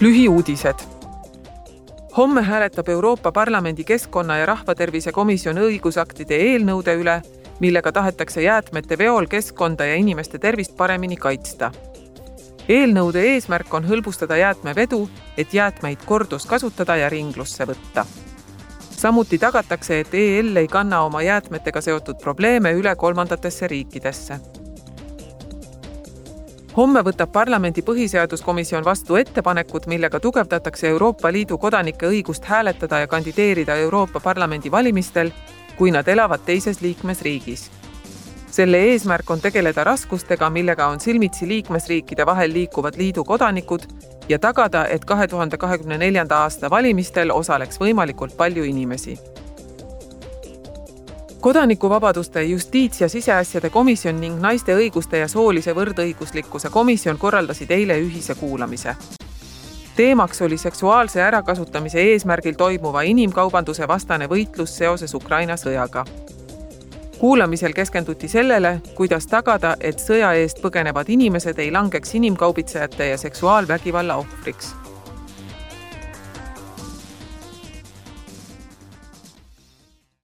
lühiuudised. homme hääletab Euroopa Parlamendi keskkonna ja rahvatervise komisjon õigusaktide eelnõude üle, millega tahetakse jäätmete veol keskkonda ja inimeste tervist paremini kaitsta. eelnõude eesmärk on hõlbustada jäätmevedu, et jäätmeid korduskasutada ja ringlusse võtta. samuti tagatakse, et EL ei kanna oma jäätmetega seotud probleeme üle kolmandatesse riikidesse homme võtab parlamendi põhiseaduskomisjon vastu ettepanekud, millega tugevdatakse Euroopa Liidu kodanike õigust hääletada ja kandideerida Euroopa Parlamendi valimistel, kui nad elavad teises liikmesriigis. selle eesmärk on tegeleda raskustega, millega on silmitsi liikmesriikide vahel liikuvad liidu kodanikud ja tagada, et kahe tuhande kahekümne neljanda aasta valimistel osaleks võimalikult palju inimesi kodanikuvabaduste, justiits- ja siseasjade komisjon ning naiste õiguste ja soolise võrdõiguslikkuse komisjon korraldasid eile ühise kuulamise. teemaks oli seksuaalse ärakasutamise eesmärgil toimuva inimkaubanduse vastane võitlus seoses Ukraina sõjaga. kuulamisel keskenduti sellele, kuidas tagada, et sõja eest põgenevad inimesed ei langeks inimkaubitsejate ja seksuaalvägivalla ohvriks